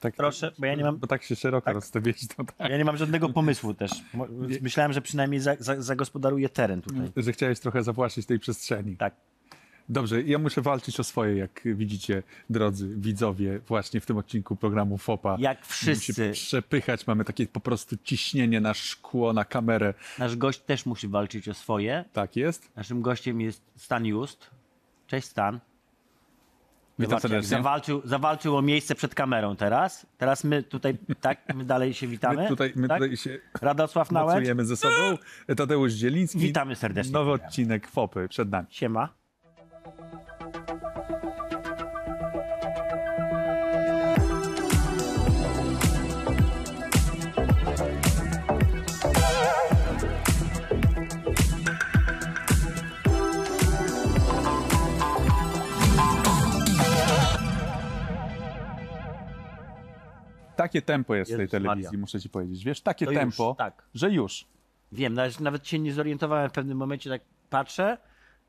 Tak, Proszę, bo ja nie mam, Bo tak się szeroko rozstawiłeś, to tak. ja nie mam żadnego pomysłu też. Myślałem, że przynajmniej za, za, zagospodaruję teren tutaj. że chciałeś trochę zawłaszczyć tej przestrzeni. Tak. Dobrze, ja muszę walczyć o swoje, jak widzicie, drodzy widzowie, właśnie w tym odcinku programu FOPA. Jak Musimy wszyscy. się przepychać, mamy takie po prostu ciśnienie na szkło, na kamerę. Nasz gość też musi walczyć o swoje. Tak jest? Naszym gościem jest Stan Just. Cześć Stan. Witam Zobaczcie, serdecznie. Zawalczył, zawalczył o miejsce przed kamerą teraz. Teraz my tutaj, tak, my dalej się witamy. My tutaj, my tak? tutaj się Radosław Nałęcz. pracujemy ze sobą. Tadeusz Zieliński. Witamy serdecznie. Nowy odcinek FOPy przed nami. Siema. Takie tempo jest w tej Jezus telewizji, Maria. muszę ci powiedzieć. Wiesz, takie To już, tempo, tak. że już. Wiem, nawet, nawet się nie zorientowałem w pewnym momencie, tak patrzę,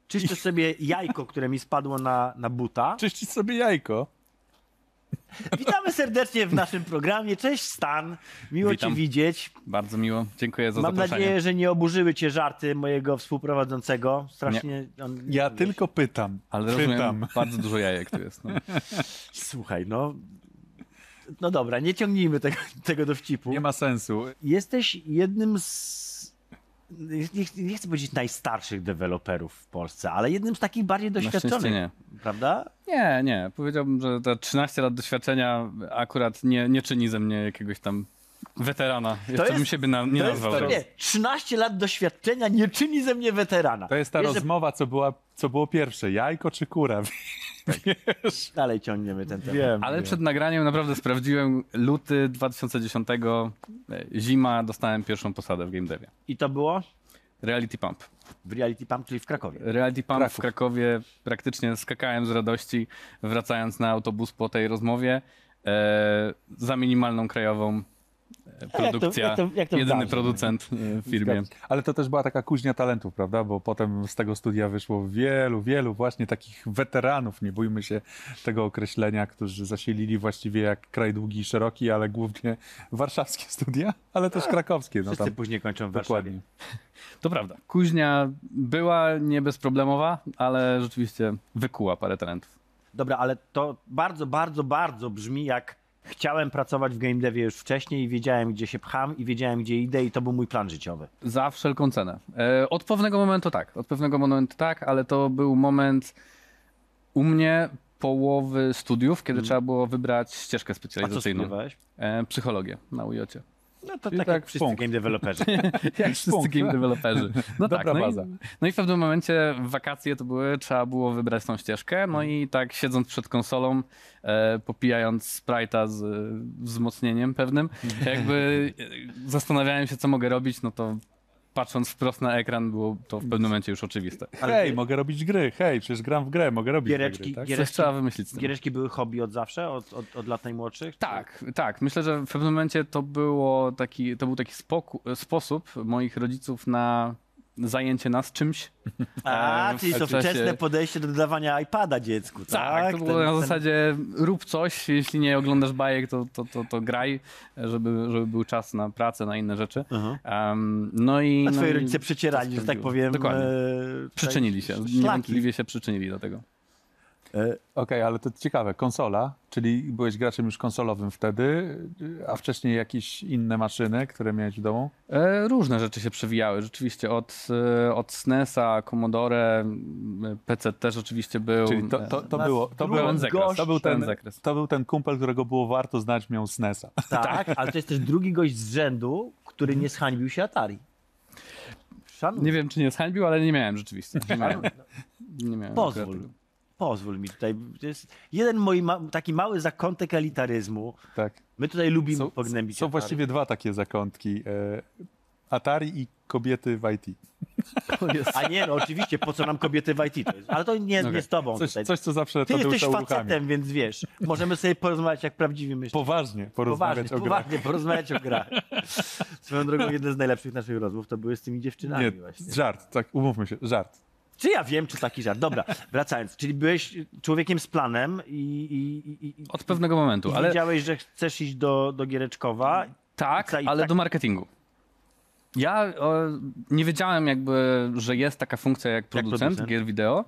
czyszczę sobie jajko, które mi spadło na, na buta. Czyścić sobie jajko. Witamy serdecznie w naszym programie. Cześć Stan, miło Witam. Cię widzieć. Bardzo miło, dziękuję za Mam zaproszenie. nadzieję, że nie oburzyły Cię żarty mojego współprowadzącego. Strasznie on... Ja tylko pytam. Ale rozumiem, pytam. bardzo dużo jajek tu jest. No. Słuchaj, no... No dobra, nie ciągnijmy tego, tego dowcipu. Nie ma sensu. Jesteś jednym z... Nie, nie chcę powiedzieć najstarszych deweloperów w Polsce, ale jednym z takich bardziej doświadczonych. nie. Prawda? Nie, nie. Powiedziałbym, że te 13 lat doświadczenia akurat nie, nie czyni ze mnie jakiegoś tam weterana. Jeszcze jest- bym siebie na, nie to jest, nazwał. nie, 13 lat doświadczenia nie czyni ze mnie weterana. To jest ta Wiesz, rozmowa, co, była, co było pierwsze, jajko czy kura? Wiesz, Dalej ciągniemy ten temat. wiem. Ale wiem. przed nagraniem naprawdę sprawdziłem luty 2010, e, zima, dostałem pierwszą posadę w Game Devie. I to było Reality Pump. w Reality Pump, czyli w Krakowie. Reality Pump Kraków. w Krakowie praktycznie skakałem z radości, wracając na autobus po tej rozmowie. E, za minimalną krajową to- produkcja. jak to- jak to w jedyny branży, producent e, w firmie. Ale to też była taka kuźnia talentów, prawda? Bo potem z tego studia wyszło wielu, wielu właśnie takich weteranów, nie bójmy się tego określenia, którzy zasilili właściwie jak kraj długi i szeroki, ale głównie warszawskie studia, ale też krakowskie. No Wszyscy tam później kończą w Warszawie. dokładnie. To prawda. Kuźnia była nie bezproblemowa, ale rzeczywiście wykuła parę talentów. Dobra, ale to bardzo, bardzo, bardzo brzmi jak chciałem pracować w game devie już wcześniej i wiedziałem, gdzie się pcham i wiedziałem, gdzie idę i to był mój plan życiowy. Za wszelką cenę. E, od pewnego momentu tak, od pewnego momentu tak, ale to był moment u mnie połowy studiów, kiedy trzeba było wybrać ścieżkę A co specjalizacyjną. studiowałeś? E, psychologię na UJ-cie. No to tak, tak jak wszyscy punkt. game developerzy. Jak wszyscy Punkt. game developerzy. No tak, no i, no i w pewnym momencie wakacje to były, trzeba było wybrać tą ścieżkę, no i tak siedząc przed konsolą, e, popijając Sprite'a z e, wzmocnieniem pewnym, jakby e, zastanawiałem się, co mogę robić, no to patrząc wprost na ekran było to w pewnym momencie już oczywiste. Hej, mogę robić gry, hej, przecież gram w grę, mogę robić Giereczki, gry, tak? gier- Coś trzeba wymyślić z tym. Giereczki były hobby od zawsze, od, od, od lat najmłodszych? Tak, tak. Myślę, że w pewnym momencie to, było taki, to był taki spoku- sposób moich rodziców na zajęcie nas czymś. A, E, czyli to wczesne podejście do dodawania iPada dziecku, tak? Tak, to było Ten- na ten- zasadzie rób coś, jeśli nie oglądasz bajek, to, to, to, to graj, żeby, żeby był czas na pracę, na inne rzeczy. Um, no i, A no twoi i rodzice przecierali, że tak powiem. Dokładnie. e, Przyczynili się, niewątpliwie się przyczynili do tego. E, Okej, ale to ciekawe, konsola, czyli byłeś graczem już konsolowym wtedy, a wcześniej jakieś inne maszyny, które miałeś w domu? E, różne rzeczy się przewijały, rzeczywiście od, e, od SNES-a, Commodore, PC też oczywiście był. Czyli to, to, to było, to, drugi było, zakres, to, był ten, zakres. to był ten kumpel, którego było warto znać, miał SNES-a. tak, ale to jest też drugi gość z rzędu, który nie zhańbił się Atari. Szanuj. Nie wiem, czy nie zhańbił, ale nie miałem rzeczywiście. Nie miałem. Nie miałem Pozwól. akurat. Pozwól mi tutaj. To jest jeden mój ma taki mały zakątek elitaryzmu. Tak. My tutaj lubimy Są, pognębić są Atari. właściwie dwa takie zakątki. E, Atari i kobiety w IT. A nie, no oczywiście, po co nam kobiety w IT? To jest, ale to nie, Okej. nie z tobą Coś, tutaj. coś co zawsze Ty jesteś facetem, więc wiesz, możemy sobie porozmawiać jak prawdziwi mężczyźni. Poważnie Poważnie, porozmawiać o grach. poważnie porozmawiać o grach. Swoją drogą, jedne z najlepszych naszych rozmów to były z tymi dziewczynami Nie, właśnie. żart, tak, umówmy się, żart. Czy ja wiem, czy taki żart? Dobra, wracając. Czyli byłeś człowiekiem z planem i, i, i, Od pewnego momentu, i ale wiedziałeś, że chcesz iść do, do Giereczkowa. tak, i ale tak- do marketingu. Ja o, nie wiedziałem jakby, że jest taka funkcja jak producent, producent. gier wideo.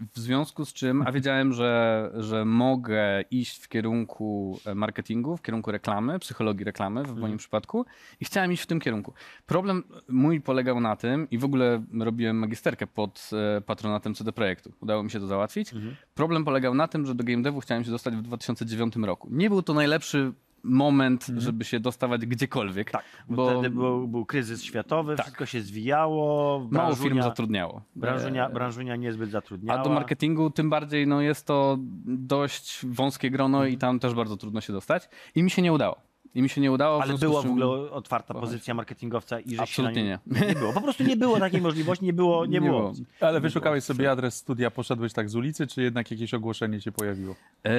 W związku z czym, a wiedziałem, że, że mogę iść w kierunku e, marketingu, w kierunku reklamy, psychologii reklamy w moim przypadku i chciałem iść w tym kierunku. Problem mój polegał na tym i w ogóle robiłem magisterkę pod e, patronatem CD Projektu. Udało mi się to załatwić. Problem polegał na tym, że do game devu chciałem się dostać w 2009 roku. Nie był to najlepszy moment, żeby się dostawać gdziekolwiek. Tak, bo, bo wtedy był, był kryzys światowy, wszystko się zwijało. mało firm zatrudniało. Branżunia, branżunia niezbyt zatrudniała. A do marketingu tym bardziej no, jest to dość wąskie grono Mhm. i tam też bardzo trudno się dostać. I mi się nie udało. I mi się nie udało. Ale była w ogóle otwarta pozycja marketingowca i że Absolutnie się na nie... nie było. Po prostu nie było takiej możliwości, nie było, nie Nie było. było. Ale wyszukałeś sobie adres studia, poszedłeś tak z ulicy, czy jednak jakieś ogłoszenie się pojawiło? E,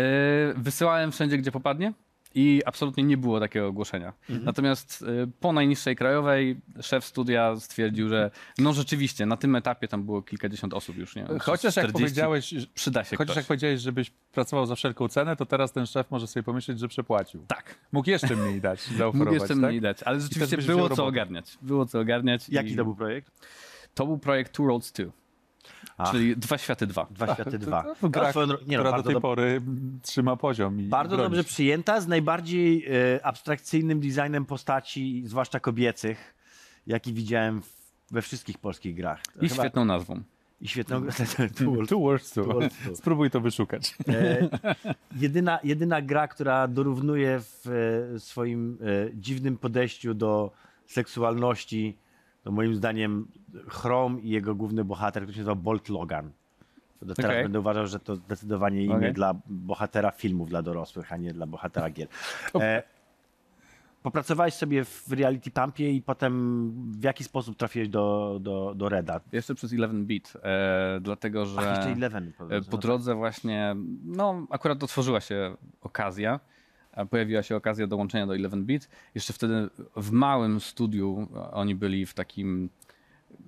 wysyłałem wszędzie, gdzie popadnie i absolutnie nie było takiego ogłoszenia. Mhm. Natomiast e, po najniższej krajowej szef studia stwierdził, że no rzeczywiście, na tym etapie tam było kilkadziesiąt osób już, nie? Chociaż jak 40. powiedziałeś, że- Przyda się chociaż ktoś. jak powiedziałeś, żebyś pracował za wszelką cenę, to teraz ten szef może sobie pomyśleć, że przepłacił. Tak. Mógł jeszcze mniej dać, Mógł zaoferować, jeszcze tak? mniej dać, ale rzeczywiście było co robotę. ogarniać. Było co ogarniać. Jaki i to był projekt? To był projekt Two Roads 2, Ach. czyli Dwa Światy 2. Dwa światy dwa. To gra, A swoją nie no, do tej dob- pory mm, trzyma poziom. I bardzo broni dobrze przyjęta, z najbardziej e, abstrakcyjnym designem postaci, zwłaszcza kobiecych, jaki widziałem w, we wszystkich polskich grach. I Chyba- świetną nazwą. I świetną grę. Two to. Two to. Spróbuj to wyszukać. E, jedyna, jedyna gra, która dorównuje w e, swoim e, dziwnym podejściu do seksualności, to moim zdaniem Chrome i jego główny bohater, który się nazywa Bolt Logan. To teraz Okej. będę uważał, że to zdecydowanie imię Okej. dla bohatera filmów dla dorosłych, a nie dla bohatera gier. E, popracowałeś sobie w Reality Pumpie i potem w jaki sposób trafiłeś do, do, do Reda? Jeszcze przez 11-bit, e, dlatego że Ach, jeszcze Eleven. e, po drodze właśnie, no akurat otworzyła się okazja, pojawiła się okazja dołączenia do 11-bit. Jeszcze wtedy w małym studiu oni byli w takim,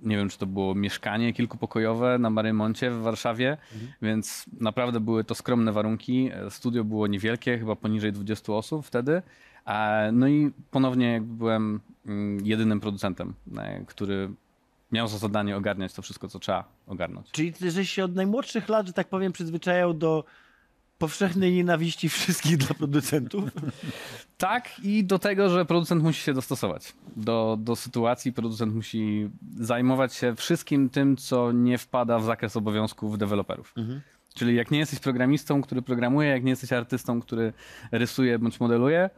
nie wiem czy to było mieszkanie kilkupokojowe na Marymoncie w Warszawie, więc naprawdę były to skromne warunki. E, Studio było niewielkie, chyba poniżej 20 osób wtedy. E, No i ponownie byłem mm, jedynym producentem, e, który miał za zadanie ogarniać to wszystko, co trzeba ogarnąć. Czyli żeś się od najmłodszych lat, że tak powiem, przyzwyczajał do powszechnej nienawiści wszystkich dla producentów? Tak, i do tego, że producent musi się dostosować do, do sytuacji. Producent musi zajmować się wszystkim tym, co nie wpada w zakres obowiązków deweloperów. Czyli jak nie jesteś programistą, który programuje, jak nie jesteś artystą, który rysuje bądź modeluje,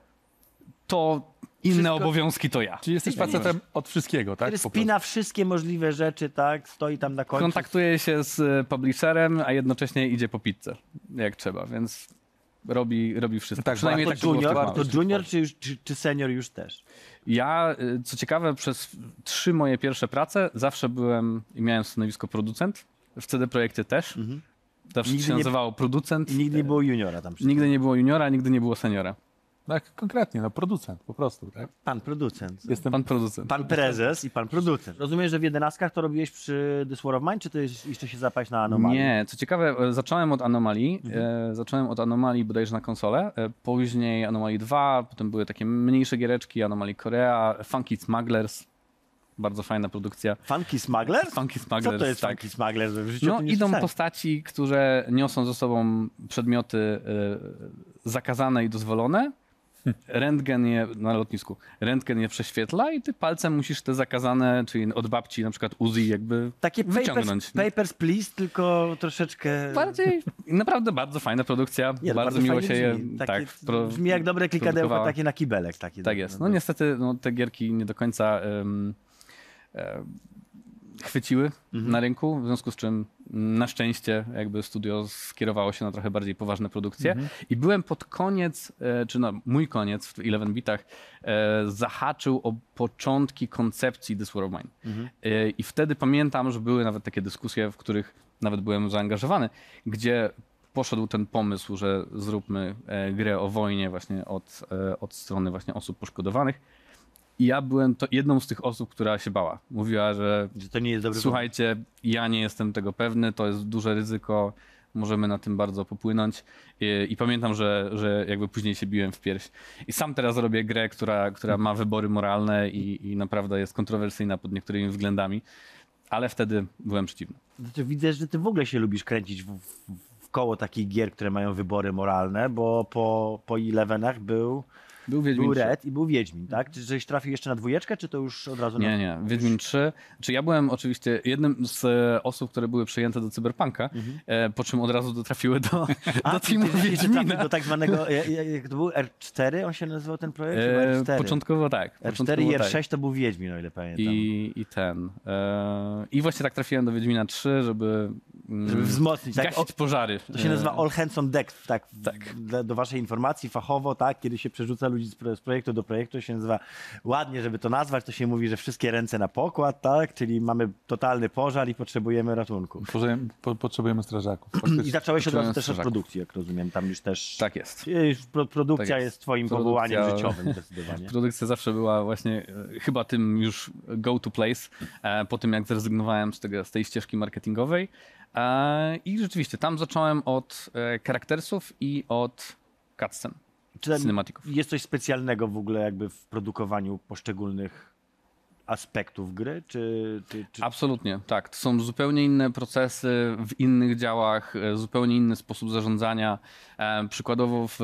to inne Wszystko- obowiązki to ja. Czyli jesteś facetem od wszystkiego, tak? Który spina wszystkie możliwe rzeczy, tak? Stoi tam na końcu. Kontaktuje się z e, publisherem, a jednocześnie idzie po pizzę, jak trzeba, więc robi, robi wszystko. Tak, Przynajmniej to tak w tych junior, małych. to junior czy, już, czy, czy senior już też? Ja, y, co ciekawe, przez trzy moje pierwsze prace zawsze byłem i miałem stanowisko producent. W CD Projekcie też. Zawsze Nigdy się nie- nazywało producent. I nigdy nie było juniora tam. Nigdy nie było juniora, nigdy nie było seniora. Tak, konkretnie, no producent po prostu, tak? Pan producent. Jestem Pan producent. Pan prezes i pan producent. Rozumiem, że w jedenastkach to robiłeś przy This War of Mine, czy to jest, jeszcze się zapaść na anomalii? Nie, co ciekawe, e, zacząłem od Anomalii. Mhm. E, zacząłem od Anomalii bodajże na konsolę. E, później Anomalii 2, potem były takie mniejsze giereczki, Anomalii Korea, Funky Smugglers. Bardzo fajna produkcja. Funky Smugglers? Funky Co Smugglers, to jest tak. Funky Smugglers? W życiu No, idą słyszałem. postaci, które niosą ze sobą przedmioty e, zakazane i dozwolone. Rentgen je na lotnisku. Rentgen je prześwietla i ty palcem musisz te zakazane, czyli od babci na przykład Uzi jakby Takie papers, wyciągnąć. papers, Please, tylko troszeczkę... Bardziej, naprawdę bardzo fajna produkcja. Nie, no bardzo, miło fajnie się je brzmi. Takie, tak, pro- brzmi jak dobre klikadełko, takie na kibelek. Takie Tak jest. No niestety no, te gierki nie do końca em, e, chwyciły Mhm. na rynku, w związku z czym na szczęście jakby studio skierowało się na trochę bardziej poważne produkcje Mhm. i byłem pod koniec, e, czy no mój koniec w 11 bitach e, zahaczył o początki koncepcji This War of Mine. Mhm. E, I wtedy pamiętam, że były nawet takie dyskusje, w których nawet byłem zaangażowany, gdzie poszedł ten pomysł, że zróbmy grę o wojnie właśnie od, od strony właśnie osób poszkodowanych. I ja byłem to jedną z tych osób, która się bała. Mówiła, że Że to nie jest dobry słuchajcie, ja nie jestem tego pewny, to jest duże ryzyko, możemy na tym bardzo popłynąć. I, i pamiętam, że, że jakby później się biłem w pierś. I sam teraz robię grę, która, która ma wybory moralne i, i naprawdę jest kontrowersyjna pod niektórymi względami, ale wtedy byłem przeciwny. Znaczy, widzę, że ty w ogóle się lubisz kręcić w, w, w koło takich gier, które mają wybory moralne, bo po, po Elevenach był, Był Wiedźmin był 3. Red i był Wiedźmin, tak? Czy żeś trafił jeszcze na dwójeczkę, czy to już od razu Nie, na... nie. Wiedźmin 3. Czy ja byłem oczywiście jednym z e, osób, które były przyjęte do Cyberpunka, e, po czym od razu dotrafiły do, Mhm. A, do teamu ty- Wiedźmina. do tak zwanego, jak, jak to był R4, on się nazywał ten projekt? E, R4. początkowo tak. R4 początkowo i tak. R6 to był Wiedźmin, o ile pamiętam. I, I ten. E, I właśnie tak trafiłem do Wiedźmina 3, żeby, Żeby wzmocnić, tak? gasić pożary. To się nazywa All Hands on Deck, tak, Tak. Dla, do waszej informacji fachowo, tak, kiedy się przerzuca ludzi z, pro, z projektu do projektu, to się nazywa ładnie, żeby to nazwać, to się mówi, że wszystkie ręce na pokład, tak, czyli mamy totalny pożar i potrzebujemy ratunku. Potrzebujemy, po, potrzebujemy strażaków. I zacząłeś od razu też od produkcji, jak rozumiem, tam już też... Tak jest. Już pro, produkcja Tak jest. jest. twoim Produkcja- powołaniem życiowym zdecydowanie. Produkcja zawsze była właśnie e, chyba tym już go to place, e, po tym jak zrezygnowałem z, tego, z tej ścieżki marketingowej. E, I rzeczywiście tam zacząłem od e, charaktersów i od cutscen, Czy cinematików. jest coś specjalnego w ogóle jakby w produkowaniu poszczególnych aspektów gry, czy... czy, czy... Absolutnie, tak. To są zupełnie inne procesy w innych działach, e, zupełnie inny sposób zarządzania. E, przykładowo w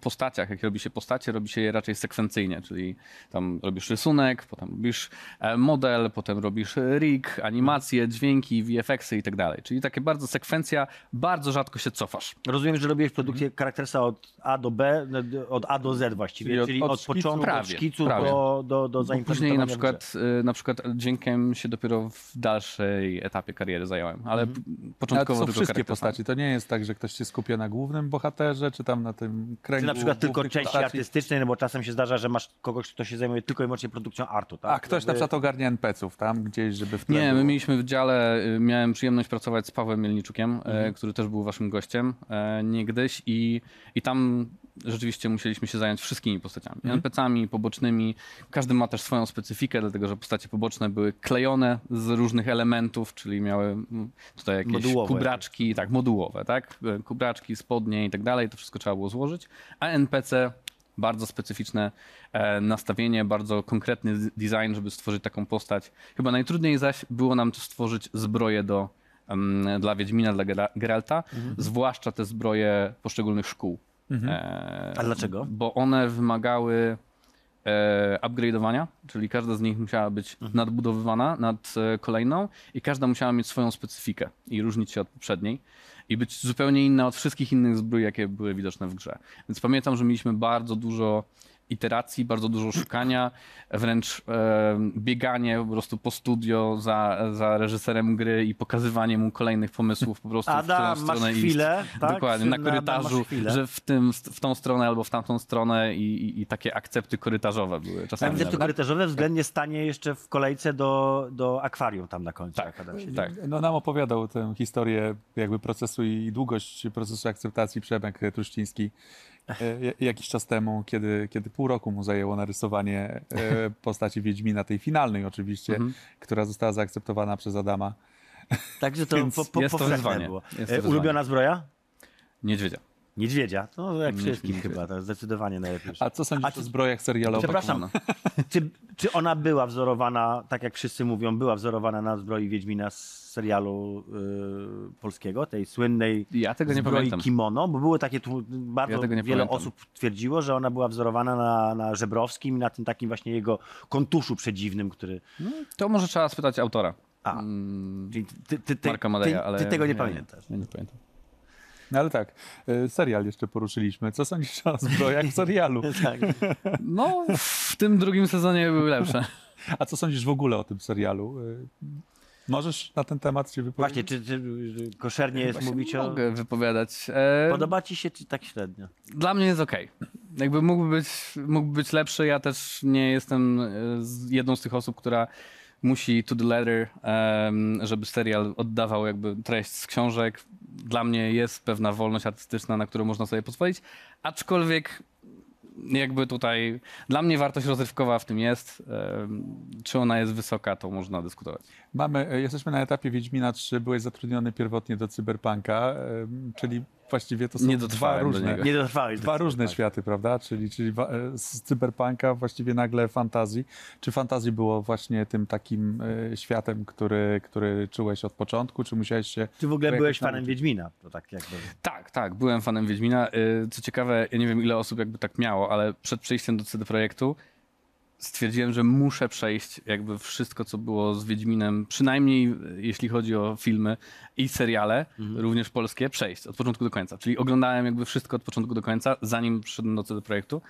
postaciach, jak robi się postacie, robi się je raczej sekwencyjnie, czyli tam robisz rysunek, potem robisz e, model, potem robisz rig, animacje, dźwięki, VFX-y i tak dalej. Czyli takie bardzo sekwencja, bardzo rzadko się cofasz. Rozumiem, że robiłeś Mhm. produkcję charaktersa od A do B, no, od A do Z właściwie, Czyli czyli od- od, od szkicu- początku, prawie, od szkicu prawie. do, do, do później na przykład, na przykład dźwiękiem się dopiero w dalszej etapie kariery zająłem, ale p- Ale to początkowo są tylko wszystkie postaci. To nie jest tak, że ktoś się skupia na głównym bohaterze, czy tam na tym kręgu Czy na przykład tylko części postaci. artystycznej, no bo czasem się zdarza, że masz kogoś, kto się zajmuje tylko i wyłącznie produkcją artu, tak? A ktoś na przykład ogarnia NPC-ów tam gdzieś, żeby w tle Nie, było. my mieliśmy w dziale, y, miałem przyjemność pracować z Pawłem Mielniczukiem, Mhm. e, który też był waszym gościem e, niegdyś i, i tam rzeczywiście musieliśmy się zająć wszystkimi postaciami. Mhm. NPC-ami, pobocznymi. Każdy ma też swoją specyfikę, dlatego że postacie poboczne były klejone z różnych elementów, czyli miały mm, tutaj jakieś Modułowe kubraczki, tak, modułowe, tak? E, Kubraczki, spodnie i tak dalej, to wszystko trzeba było złożyć. A NPC bardzo specyficzne e, nastawienie, bardzo konkretny design, żeby stworzyć taką postać. Chyba najtrudniej zaś było nam to stworzyć zbroje do, em, dla Wiedźmina, dla Gera- Geralta, zwłaszcza te zbroje poszczególnych szkół. E, A dlaczego? Bo one wymagały e, upgrade'owania, czyli każda z nich musiała być nadbudowywana nad e, kolejną i każda musiała mieć swoją specyfikę i różnić się od poprzedniej i być zupełnie inna od wszystkich innych zbrój, jakie były widoczne w grze. Więc pamiętam, że mieliśmy bardzo dużo iteracji, bardzo dużo szukania, wręcz e, bieganie po prostu po studio za, za reżyserem gry i pokazywanie mu kolejnych pomysłów po prostu, w którą Adam, masz stronę iść. chwilę, tak? Dokładnie, na Adam, korytarzu, chwilę. że w, tym, w tą stronę albo w tamtą stronę i, i, i takie akcepty korytarzowe były Tak, czasami. to nawet. korytarzowe względnie stanie jeszcze w kolejce do, do akwarium tam na końcu. Tak, Adam tak. No nam opowiadał tę historię jakby procesu i długość procesu akceptacji Przemek Truściński ja- jakiś czas temu, kiedy, kiedy pół roku mu zajęło narysowanie e, postaci Wiedźmina, tej finalnej oczywiście, Mhm. która została zaakceptowana przez Adama. Także to po, po, jest to wyzwanie. było. Jest to E, wyzwanie. Ulubiona zbroja? Niedźwiedzia. Niedźwiedzia. No jak Nie, wszystkim nie, chyba, to zdecydowanie najlepiej. A co sądzisz A czy- o zbrojach serialowych? Przepraszam, czy, czy ona była wzorowana, tak jak wszyscy mówią, była wzorowana na zbroi Wiedźmina z serialu y, polskiego, tej słynnej Ja tego nie zbroi pamiętam. kimono, bo było takie, tu- bardzo Ja tego nie wiele pamiętam. osób twierdziło, że ona była wzorowana na, na Żebrowskim i na tym takim właśnie jego kontuszu przedziwnym, który... To może trzeba spytać autora. A, Mm, czyli ty, ty, ty, Marka Madeja, ty, ale ty tego nie pamiętasz. Ja nie pamiętam. No ale tak, e, serial jeszcze poruszyliśmy. Co sądzisz o zbrojach w serialu? Tak. No, w tym drugim sezonie były lepsze. A co sądzisz w ogóle o tym serialu? E, Możesz na ten temat się wypowiedzieć? Właśnie, czy, czy koszernie jest Właśnie mówić o... Mogę wypowiadać. E, Podoba ci się, czy tak średnio? Dla mnie jest okej. Jakby mógłby być, mógłby być lepszy. Ja też nie jestem e, jedną z tych osób, która musi to the letter, żeby serial oddawał jakby treść z książek. Dla mnie jest pewna wolność artystyczna, na którą można sobie pozwolić. Aczkolwiek jakby tutaj dla mnie wartość rozrywkowa w tym jest. Czy ona jest wysoka, to można dyskutować. Mamy, e, jesteśmy na etapie Wiedźmina 3, byłeś zatrudniony pierwotnie do Cyberpunka, czyli właściwie to są Nie dwa różne. Nie dotrwałeś. dwa do różne światy, prawda? Czyli, czyli e, z Cyberpunka właściwie nagle fantazji. Czy fantazji było właśnie tym takim e, światem, który, który czułeś od początku, czy musiałeś się... Ty w ogóle byłeś nauczyć? fanem Wiedźmina. To tak jakby... Tak, tak, byłem fanem Wiedźmina. Co ciekawe, ja nie wiem ile osób jakby tak miało, ale przed przejściem do CD Projektu stwierdziłem, że muszę przejść jakby wszystko, co było z Wiedźminem, przynajmniej y, jeśli chodzi o filmy i seriale, również polskie, przejść od początku do końca. Czyli oglądałem jakby wszystko od początku do końca, zanim przyszedłem do CD Projektu.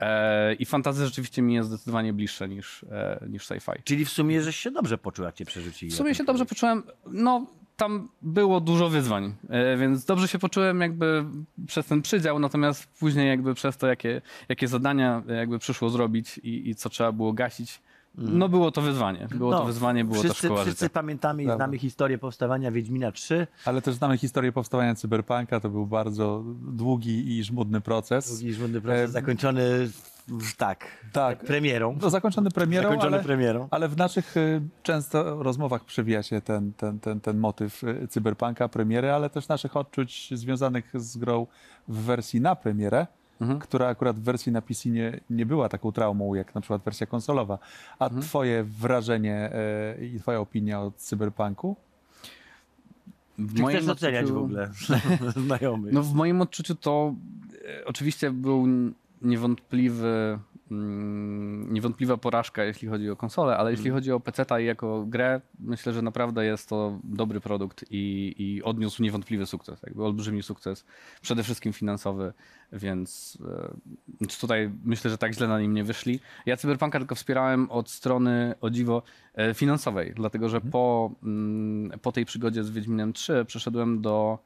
E, I fantazja rzeczywiście mi jest zdecydowanie bliższa niż, e, niż sci-fi. Czyli w sumie, żeś się dobrze poczuł, jak cię przerzucili. W sumie się dobrze poczułem. No, tam było dużo wyzwań, e, więc dobrze się poczułem jakby przez ten przydział, natomiast później jakby przez to, jakie, jakie zadania jakby przyszło zrobić i, i co trzeba było gasić, no było to wyzwanie. Było to wyzwanie, było wszyscy, to szkoła Wszyscy życia. pamiętamy i znamy historię powstawania Wiedźmina 3. Ale też znamy historię powstawania Cyberpunka, to był bardzo długi i żmudny proces. Długi, żmudny proces E, zakończony tak, Tak. premierą. No, zakończony premierą, Zakończony ale, premierą. ale w naszych y, często rozmowach przewija się ten, ten, ten, ten motyw y, cyberpunka, premiery, ale też naszych odczuć związanych z grą w wersji na premierę, Mhm. która akurat w wersji na PC nie, nie była taką traumą jak na przykład wersja konsolowa. A Mhm. twoje wrażenie y, i twoja opinia o cyberpunku? W Czy moim chcesz oceniać w odczuciu- ogóle znajomych? No w moim odczuciu to e, oczywiście był niewątpliwy, mm, niewątpliwa porażka, jeśli chodzi o konsolę, ale jeśli chodzi o PC i jako grę, myślę, że naprawdę jest to dobry produkt i, i odniósł niewątpliwy sukces, jakby olbrzymi sukces, przede wszystkim finansowy, więc e, tutaj myślę, że tak źle na nim nie wyszli. Ja Cyberpunka tylko wspierałem od strony, o dziwo, e, finansowej, dlatego że po, mm, po tej przygodzie z Wiedźminem 3 przeszedłem do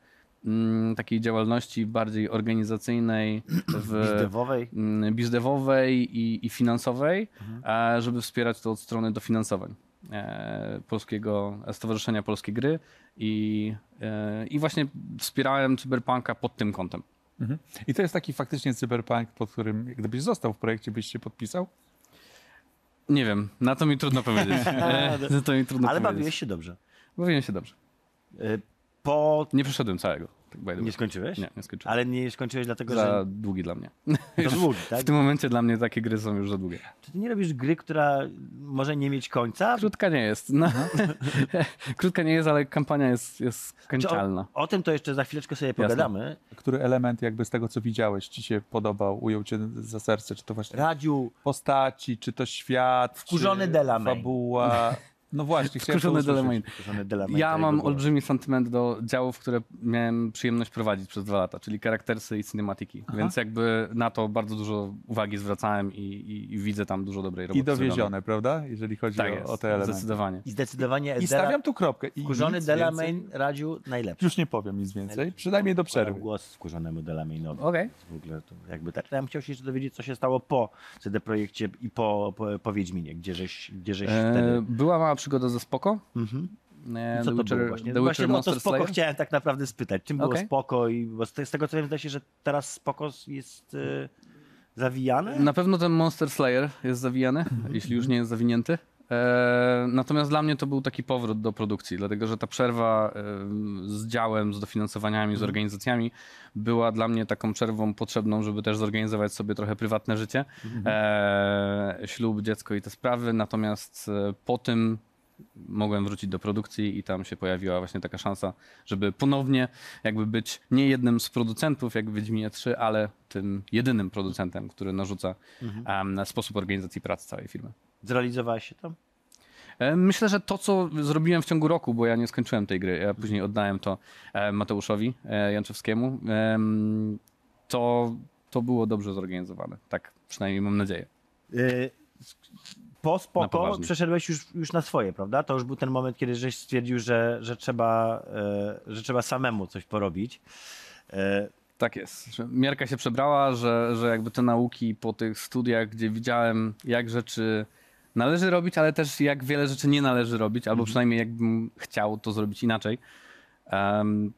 takiej działalności bardziej organizacyjnej, w, Bizdewowej. mm, bizdewowej i, i finansowej, Mhm. e, żeby wspierać to od strony dofinansowań e, Polskiego Stowarzyszenia Polskie Gry i, e, i właśnie wspierałem Cyberpunka pod tym kątem. Mhm. I to jest taki faktycznie cyberpunk, pod którym gdybyś został w projekcie, byś się podpisał? Nie wiem, na to mi trudno powiedzieć. E, na to mi trudno Ale powiedzieć. bawiłeś się dobrze. Bawiłem się dobrze. Po... Nie przeszedłem całego. Tak by the way. Nie skończyłeś? Nie, nie skończyłem. Ale nie skończyłeś dlatego, Za że długi dla mnie. to długi, tak? W tym momencie dla mnie takie gry są już za długie. Czy ty nie robisz gry, która może nie mieć końca? Krótka nie jest. No. Krótka nie jest, ale kampania jest, jest kończalna. O, o tym to jeszcze za chwileczkę sobie pogadamy. Który element jakby z tego, co widziałeś, ci się podobał, ujął cię za serce? Czy to właśnie Radziu, postaci, czy to świat, Wkurzony czy Delamain. fabuła? No właśnie, Wkurzony. Delamain. Ja mam olbrzymi sentyment do działów, które miałem przyjemność prowadzić przez dwa lata, czyli charaktersy i cinematiki. Więc jakby na to bardzo dużo uwagi zwracałem i, i, i widzę tam dużo dobrej roboty. I dowiezione, prawda? Jeżeli chodzi Tak o, jest, o te elementy. zdecydowanie. I zdecydowanie I Dela- stawiam tu kropkę. I wkurzony nic Delamain, więcej. Radziu, najlepszy. Już nie powiem nic więcej, przynajmniej do przerwy. głos wkurzonemu Delamainowi. Okej. W ogóle to jakby tak. Ja bym chciał się jeszcze dowiedzieć, co się stało po CD Projekcie i po, po, po Wiedźminie, gdzie żeś, gdzie żeś E, wtedy... była mała przygoda ze Spoko. Mhm. E, Co The to Witcher, było właśnie? The Właśnie Witcher to Spoko Slayer. chciałem tak naprawdę spytać. Czym było Okej. Spoko? I, bo z, te- z tego co wiem, zdaje się, że teraz Spoko jest e, zawijane? Na pewno ten Monster Slayer jest zawijany, jeśli już nie jest zawinięty. E, natomiast dla mnie to był taki powrót do produkcji, dlatego że ta przerwa e, z działem, z dofinansowaniami, z organizacjami była dla mnie taką przerwą potrzebną, żeby też zorganizować sobie trochę prywatne życie, e, ślub, dziecko i te sprawy. Natomiast e, po tym mogłem wrócić do produkcji i tam się pojawiła właśnie taka szansa, żeby ponownie jakby być nie jednym z producentów jak w Wiedźminie 3, ale tym jedynym producentem, który narzuca em, na sposób organizacji pracy całej firmy. Zrealizowałeś się tam? Myślę, że to, co zrobiłem w ciągu roku, bo ja nie skończyłem tej gry, ja później oddałem to Mateuszowi e, Janczewskiemu, em, to, to było dobrze zorganizowane. Tak przynajmniej mam nadzieję. Y, Po Spoko przeszedłeś już, już na swoje, prawda? To już był ten moment, kiedy żeś stwierdził, że, że, trzeba, e, że trzeba samemu coś porobić. E, Tak jest. Miarka się przebrała, że, że jakby te nauki po tych studiach, gdzie widziałem, jak rzeczy należy robić, ale też jak wiele rzeczy nie należy robić, albo przynajmniej jakbym chciał to zrobić inaczej. em,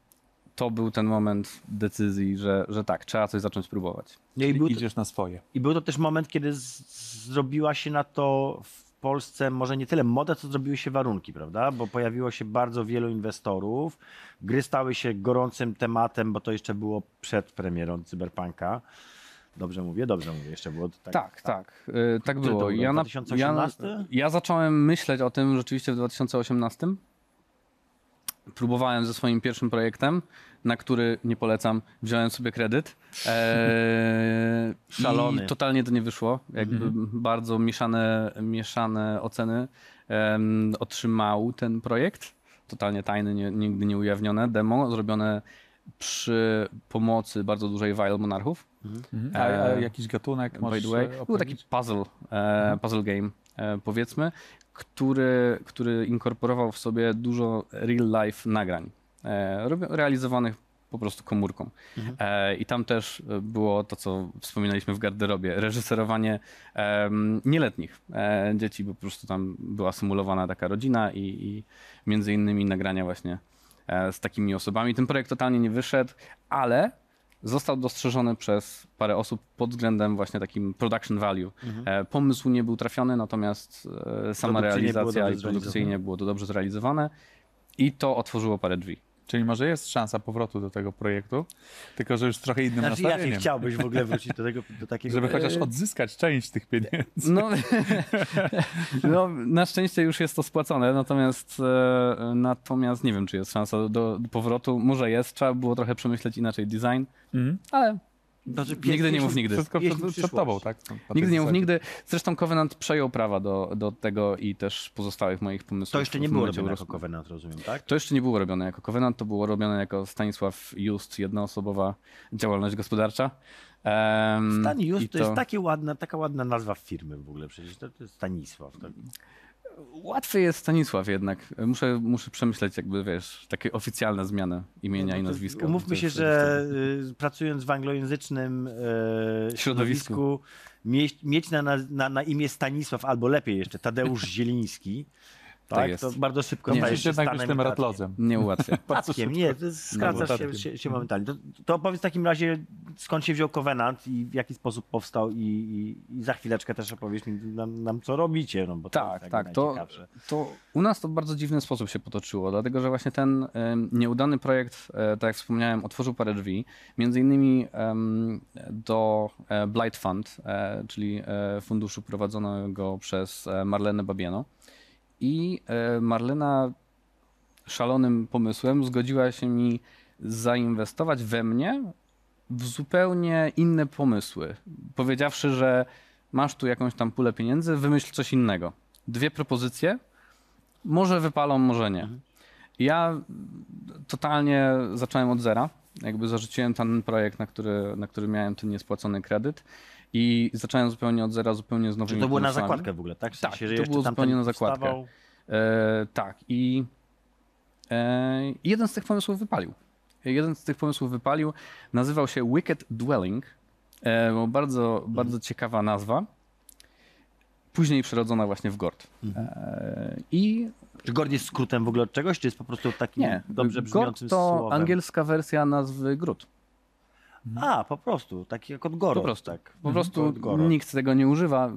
to był ten moment decyzji, że, że tak, trzeba coś zacząć próbować. I, był to, Idziesz na swoje. I był to też moment, kiedy z, zrobiła się na to w Polsce może nie tyle moda, co zrobiły się warunki, prawda? Bo pojawiło się bardzo wielu inwestorów. Gry stały się gorącym tematem, bo to jeszcze było przed premierą Cyberpunka. Dobrze mówię, dobrze mówię, jeszcze było tak. Tak, tak, y, tak to było. był Ja, rok? na, 2018? ja, ja zacząłem myśleć o tym rzeczywiście w 2018. Próbowałem ze swoim pierwszym projektem, na który nie polecam, wziąłem sobie kredyt. Eee, Szalony. I totalnie to nie wyszło. Jakby bardzo mieszane, mieszane oceny em, otrzymał ten projekt. Totalnie tajny, nie, nigdy nie ujawnione. Demo zrobione przy pomocy bardzo dużej Vile Monarchów. Mhm. A, a E, jakiś gatunek By the way, e, był taki puzzle, e, puzzle game, e, powiedzmy, który, który inkorporował w sobie dużo real life nagrań, e, realizowanych po prostu komórką. E, I tam też było to, co wspominaliśmy w garderobie, reżyserowanie nieletnich e, dzieci, bo po prostu tam była symulowana taka rodzina i, i między innymi nagrania właśnie z takimi osobami. Ten projekt totalnie nie wyszedł, ale został dostrzeżony przez parę osób pod względem właśnie takim production value. E, pomysł nie był trafiony, natomiast e, sama realizacja i produkcyjnie było to dobrze zrealizowane i to otworzyło parę drzwi. Czyli może jest szansa powrotu do tego projektu, tylko że już trochę innym Znaczy, nastawieniem. chciałbyś w ogóle wrócić do, tego, do takiego... Żeby chociaż E, odzyskać część tych pieniędzy. No, no, na szczęście już jest to spłacone, natomiast, e, natomiast nie wiem, czy jest szansa do, do powrotu. Może jest, trzeba było trochę przemyśleć inaczej design, Mhm. ale Znaczy, nigdy nie mów nigdy. Wszystko przed, przed tobą, tak? Nigdy nie mów nigdy. Zresztą Covenant przejął prawa do, do tego i też pozostałych moich pomysłów. To jeszcze nie było robione jako. Covenant, rozumiem, tak? To jeszcze nie było robione jako Covenant, to było robione jako Stanisław Just, jednoosobowa działalność gospodarcza. Em, Stan Just to jest takie ładna, taka ładna nazwa firmy w ogóle, przecież to, to jest Stanisław. To... Łatwiej jest Stanisław jednak. Muszę, muszę przemyśleć jakby, wiesz, takie oficjalne zmiany imienia i No to nazwiska. Umówmy się, że y, pracując w anglojęzycznym e, środowisku, mieć, mieć na, na, na imię Stanisław, albo lepiej jeszcze Tadeusz Zieliński, tak, jest. to bardzo szybko Nie, Musisz się jednak być tym ratlozem. Nie ułatwia. Tatkiem, nie, to skracasz się, tatkiem. się, się momentalnie. To, to opowiedz w takim razie, skąd się wziął Covenant i w jaki sposób powstał i, i, i za chwileczkę też opowiesz mi nam, nam co robicie, no bo to Tak, jest tak. To, to u nas to w bardzo dziwny sposób się potoczyło, dlatego że właśnie ten nieudany projekt, e, tak jak wspomniałem, otworzył parę drzwi. Między innymi do e, Blight Fund, e, czyli e, funduszu prowadzonego przez e, Marlenę Babieno. I e, Marlena szalonym pomysłem zgodziła się mi zainwestować we mnie w zupełnie inne pomysły. Powiedziawszy, że masz tu jakąś tam pulę pieniędzy, wymyśl coś innego. Dwie propozycje, może wypalą, może nie. Ja totalnie zacząłem od zera. Jakby zarzuciłem ten projekt, na który, na który miałem ten niespłacony kredyt i zacząłem zupełnie od zera, zupełnie z nowymi Czy to było na zakładkę w ogóle, tak? W Tak, sensie, że to było zupełnie na zakładkę. E, tak, i e, jeden z tych pomysłów wypalił. Jeden z tych pomysłów wypalił, nazywał się Wicked Dwelling. E, bo bardzo, Mhm. bardzo ciekawa nazwa. Później przerodzona właśnie w Gord. Mhm. E, I Czy Gord jest skrótem w ogóle od czegoś, czy jest po prostu takim nie, dobrze brzmiącym Gord to słowem? angielska wersja nazwy Grud. A, po prostu, taki jak od Goro. Po prostu. Tak. Po prostu Od Goro. nikt tego nie używa e,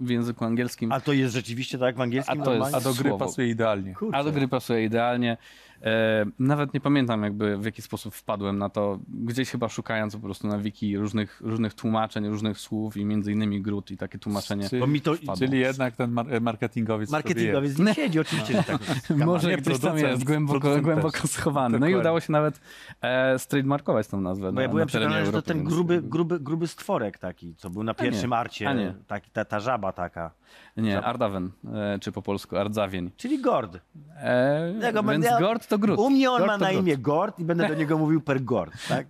w języku angielskim. A to jest rzeczywiście tak w angielskim A to jest-? A do gry Słowo. pasuje idealnie. Kurczę. A do gry pasuje idealnie. E, nawet nie pamiętam jakby w jaki sposób wpadłem na to. Gdzieś chyba szukając po prostu na wiki różnych, różnych tłumaczeń, różnych słów i między innymi grud i takie tłumaczenie. Czyli, Bo mi to czyli jednak ten mar- marketingowiec. marketingowiec nie siedzi, oczywiście, że tak. Może nie gdzieś tam jest głęboko, głęboko schowany. No i Dokładnie. udało się nawet e, trademarkować tą nazwę. Bo na, ja byłem przekonany, że to ten gruby, gruby, gruby stworek taki, co był na A pierwszym arcie. a nie. Taki, ta, ta żaba taka. Nie, Ardawen, e, czy po polsku Ardzawień. Czyli Gord. E, więc Gord to Grud. U mnie on Gord ma to na imię Gord i będę do niego mówił per Gord. Tak?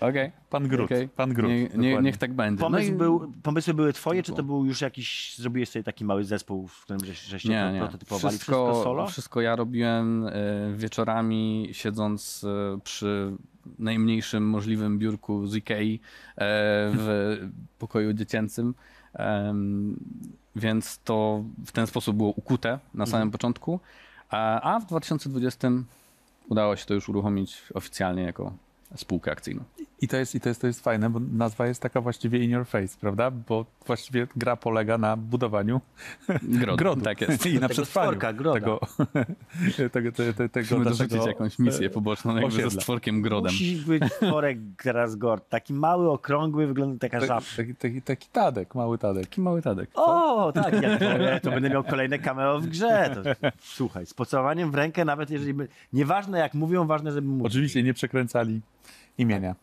Okej. Pan Grut. Okej. Pan Grut. Nie, nie, dokładnie. niech tak będzie. Pomysł no i... był, pomysły były twoje, czy to był już jakiś, zrobiłeś sobie taki mały zespół, w którym żeś, żeście nie. prototypowali? Wszystko, Wszystko solo? wszystko ja robiłem e, wieczorami, siedząc e, przy najmniejszym możliwym biurku z Ikei e, w pokoju dziecięcym. Em, Więc to w ten sposób było ukute na samym Mhm. początku. A, w 2020 udało się to już uruchomić oficjalnie jako spółkę akcyjną. I to jest, i to jest, to jest fajne, bo nazwa jest taka właściwie in your face, prawda? Bo właściwie gra polega na budowaniu Grodu. grodu. Tak jest. I na Tego przetrwaniu stworka, groda. tego, tego, te- te- tego Musimy naszego dorzucić jakąś misję poboczną jakby ze osiedla. stworkiem grodem. Musi być stworek teraz gord. Taki mały, okrągły, wygląda taka Taki, żabka. taki, taki, taki tadek, mały tadek. Taki mały tadek. O, tak, jak to, to będę miał kolejne cameo w grze. To, słuchaj, z pocałowaniem w rękę, nawet jeżeli... By, nieważne jak mówią, ważne, żeby mówić. Oczywiście nie przekręcali imienia.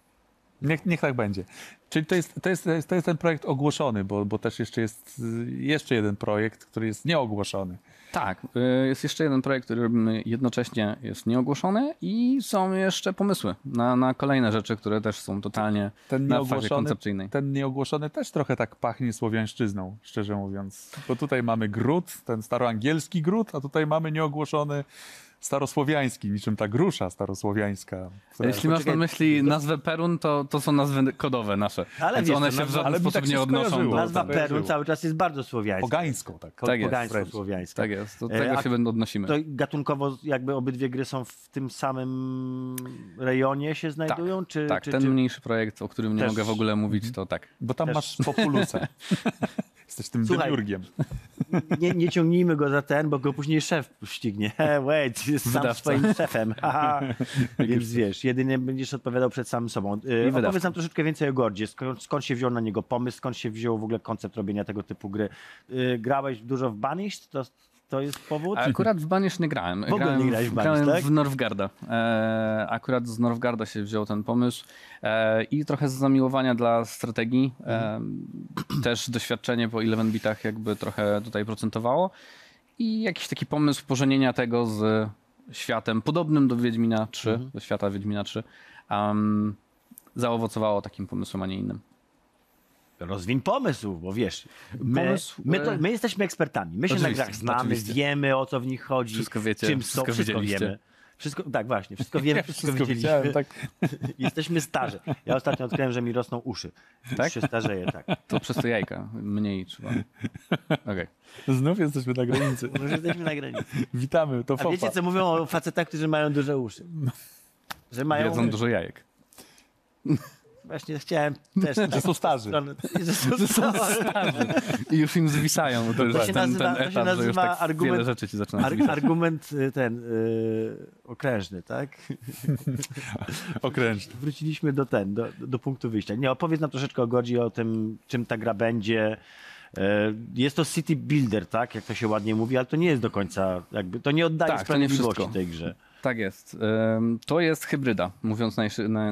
Niech, niech tak będzie. Czyli to jest, to jest, to jest, ten projekt ogłoszony, bo, bo też jeszcze jest jeszcze jeden projekt, który jest nieogłoszony. Tak, y, jest jeszcze jeden projekt, który jednocześnie jest nieogłoszony i są jeszcze pomysły na, na kolejne rzeczy, które też są totalnie Ten na fazie koncepcyjnej. ten nieogłoszony też trochę tak pachnie słowiańszczyzną, szczerze mówiąc. Bo tutaj mamy gród, ten staroangielski gród, a tutaj mamy nieogłoszony starosłowiański, niczym ta grusza starosłowiańska. która- Jeśli masz na myśli nazwę Perun, to, to są nazwy kodowe nasze. Ale Więc wiesz, one się w żaden sposób tak nie odnoszą do... Nazwa tak, Perun żyło. cały czas jest bardzo słowiańska. Pogańską tak. Tak jest. Pogańsko-słowiańska. Tak jest, do E, tego a się odnosimy. To gatunkowo jakby obydwie gry są w tym samym rejonie się znajdują? czy, tak, czy, ten czy... mniejszy projekt, o którym nie Też- mogę w ogóle mówić, to tak. Bo tam Też- masz populusa. Jesteś tym Słuchaj, demiurgiem. nie, nie ciągnijmy go za ten, bo go później szef ścignie. Wait, jest sam Wydawca. swoim szefem. Więc wiesz, jedynie będziesz odpowiadał przed samym sobą. Wydawca. Opowiedz nam troszeczkę więcej o Gordzie. Skąd, skąd się wziął na niego pomysł? Skąd się wziął w ogóle koncept robienia tego typu gry? E, Grałeś dużo w Banished? To, to jest powód? Akurat w Banish nie grałem. ogóle grałem nie grałeś w Banish, grałem tak? w Norwgarda. E, akurat z Norwgarda się wziął ten pomysł e, i trochę z zamiłowania dla strategii. E, też doświadczenie po 11 bitach jakby trochę tutaj procentowało i jakiś taki pomysł pożenienia tego z światem podobnym do Wiedźmina 3, Mhm. do świata Wiedźmina 3, um, zaowocowało takim pomysłem, a nie innym. Rozwin pomysł, bo wiesz, my, Pomysł, my, to, e, my jesteśmy ekspertami. My się na grach znamy, oczywiście. wiemy o co w nich chodzi. Wszystko wiecie, czym są, wszystko wszystko widzieliście. wiemy. Wszystko, tak, właśnie, wszystko wiemy, wszystko, Wszystko widzieliśmy. tak. Jesteśmy starzy. Ja ostatnio odkryłem, że mi rosną uszy. Tak? Tak? się starzeje, tak. To przez te jajka. Mniej trzeba. Okej. Znów jesteśmy na granicy. Już jesteśmy na granicy. Witamy, to A Fofa. wiecie, co mówią o facetach, którzy mają duże uszy? Że mają... Jedzą dużo jajek. Właśnie chciałem też... Że są starzy. Że są starzy. I już im zwisają. To już się ten, ten nazywa- to się etap, że już tak argument- wiele rzeczy ci zaczyna argument y, ten y, okrężny, tak? Okrężny. Wróciliśmy do ten, do, do punktu wyjścia. Nie, opowiedz nam troszeczkę o Godzi, o tym, czym ta gra będzie. E, Jest to city builder, tak? Jak to się ładnie mówi, ale to nie jest do końca, jakby, to nie oddaje Tak, to sprawiedliwości tej grze. Tak jest. To jest hybryda, mówiąc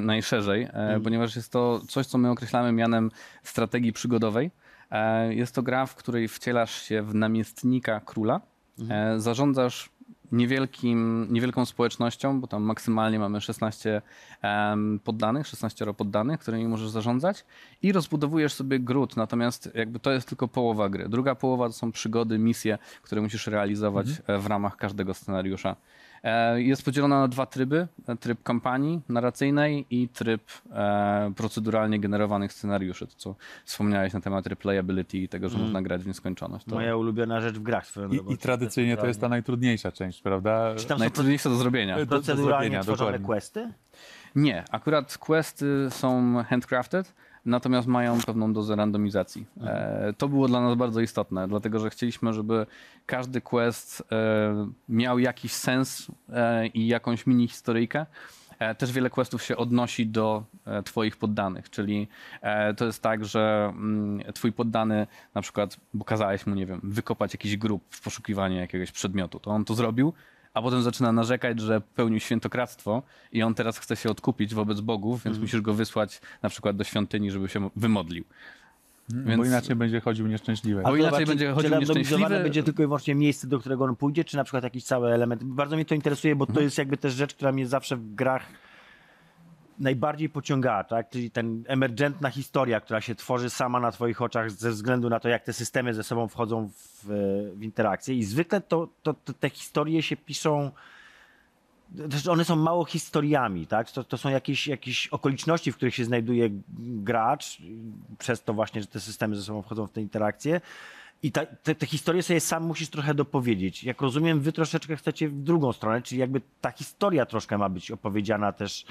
najszerzej, e, Mhm. ponieważ jest to coś, co my określamy mianem strategii przygodowej. E, Jest to gra, w której wcielasz się w namiestnika króla, Mhm. e, zarządzasz niewielkim, niewielką społecznością, bo tam maksymalnie mamy 16 em, poddanych, 16 poddanych, którymi możesz zarządzać i rozbudowujesz sobie gród, natomiast jakby to jest tylko połowa gry. Druga połowa to są przygody, misje, które musisz realizować e, w ramach każdego scenariusza. E, Jest podzielona na dwa tryby. Tryb kampanii narracyjnej i tryb e, proceduralnie generowanych scenariuszy. To, co wspomniałeś na temat replayability i tego, że można grać w nieskończoność. To Moja ulubiona rzecz w grach swoją. I, I tradycyjnie to jest ta najtrudniejsza część, prawda? Czy tam są najtrudniejsze do zrobienia. do proceduralnie zrobienia, tworzone dokładnie. questy? Nie, akurat questy są handcrafted, natomiast mają pewną dozę randomizacji. E, to było dla nas bardzo istotne, dlatego że chcieliśmy, żeby każdy quest e, miał jakiś sens e, i jakąś mini historyjkę. Też wiele questów się odnosi do Twoich poddanych, czyli to jest tak, że mm, Twój poddany, na przykład, bo kazałeś mu, nie wiem, wykopać jakiś grób w poszukiwaniu jakiegoś przedmiotu, to on to zrobił, a potem zaczyna narzekać, że pełnił świętokradztwo i on teraz chce się odkupić wobec bogów, więc musisz go wysłać na przykład do świątyni, żeby się wymodlił. Bo Więc- inaczej będzie chodził nieszczęśliwy. Bo to inaczej znaczy, będzie czy chodził nieszczęśliwy. będzie tylko i wyłącznie miejsce, do którego on pójdzie, czy na przykład jakiś cały element. Bardzo mnie to interesuje, bo to Mhm. jest jakby też rzecz, która mnie zawsze w grach najbardziej pociągała, tak? Czyli ten emergentna historia, która się tworzy sama na twoich oczach ze względu na to, jak te systemy ze sobą wchodzą w, w interakcję. I zwykle to, to, to te historie się piszą też one są mało historiami, tak? To, to są jakieś, jakieś okoliczności, w których się znajduje gracz, przez to właśnie, że te systemy ze sobą wchodzą w te interakcje. I ta, te, te historie sobie sam musisz trochę dopowiedzieć. Jak rozumiem, wy troszeczkę chcecie w drugą stronę, czyli jakby ta historia troszkę ma być opowiedziana też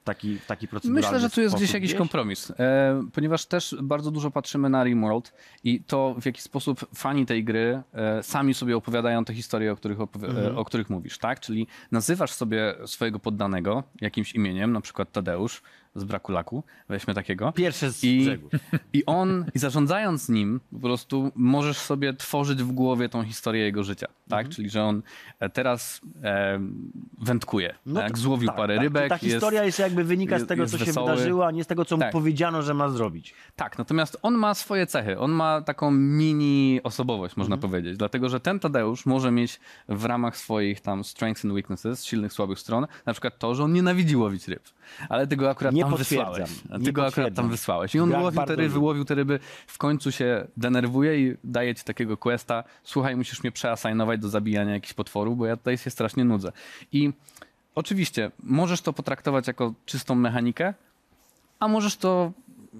w taki, w taki proceduralny Myślę, że tu jest gdzieś jakiś kompromis, e, ponieważ też bardzo dużo patrzymy na Rimworld i to w jaki sposób fani tej gry e, sami sobie opowiadają te historie, o których, opowi- Mhm. e, o których mówisz, tak? Czyli nazywasz sobie swojego poddanego jakimś imieniem, na przykład Tadeusz z braku laku, weźmy takiego. Pierwsze z I, brzegu. I on, i zarządzając nim, po prostu możesz sobie tworzyć w głowie tą historię jego życia, tak? Mhm. Czyli, że on e, teraz e, wędkuje, tak? to- Złowił tak, parę tak. rybek. Ta historia jest, jakby wynika z jest- tego, jest co się wesoły. wydarzyło, a nie z tego, co mu Tak. powiedziano, że ma zrobić. Tak, natomiast on ma swoje cechy. On ma taką mini osobowość, można Mhm. powiedzieć. Dlatego, że ten Tadeusz może mieć w ramach swoich tam strengths and weaknesses, silnych, słabych stron, na przykład to, że on nienawidzi łowić ryb. Ale ty go akurat Nie tam potwierdzam. wysłałeś. Ty go akurat tam wysłałeś. I on Grach łowił te ryby, łowił te ryby, w końcu się denerwuje i daje ci takiego questa. Słuchaj, musisz mnie przeassignować do zabijania jakichś potworów, bo ja tutaj się strasznie nudzę. I oczywiście możesz to potraktować jako czystą mechanikę, a możesz to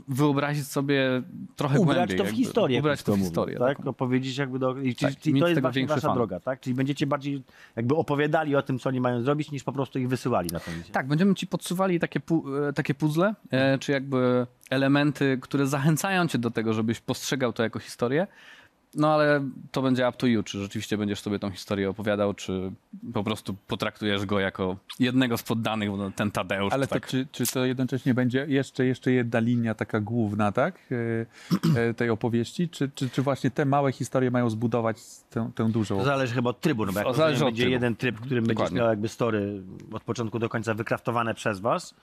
wyobrazić sobie trochę Ubrać głębiej. to w historię. Ubrać to w historię. tak? taką. Opowiedzieć jakby do... I, Tak, czyli to jest właśnie wasza fan. droga, tak? Czyli będziecie bardziej jakby opowiadali o tym, co oni mają zrobić, niż po prostu ich wysyłali na misję. Tak, będziemy ci podsuwali takie, pu- e, takie puzzle, e, czy jakby elementy, które zachęcają cię do tego, żebyś postrzegał to jako historię. No ale to będzie up to you, czy rzeczywiście będziesz sobie tą historię opowiadał, czy po prostu potraktujesz go jako jednego z poddanych, bo ten Tadeusz. Ale to to, tak, czy, czy to jednocześnie będzie jeszcze, jeszcze jedna linia taka główna, tak? E, e, tej opowieści? Czy, czy, czy właśnie te małe historie mają zbudować tę, tę dużą? To zależy chyba od trybu, no bo jak To zależy od będzie trybu. jeden tryb, którym będziesz Dokładnie. miał jakby story od początku do końca wykraftowane przez was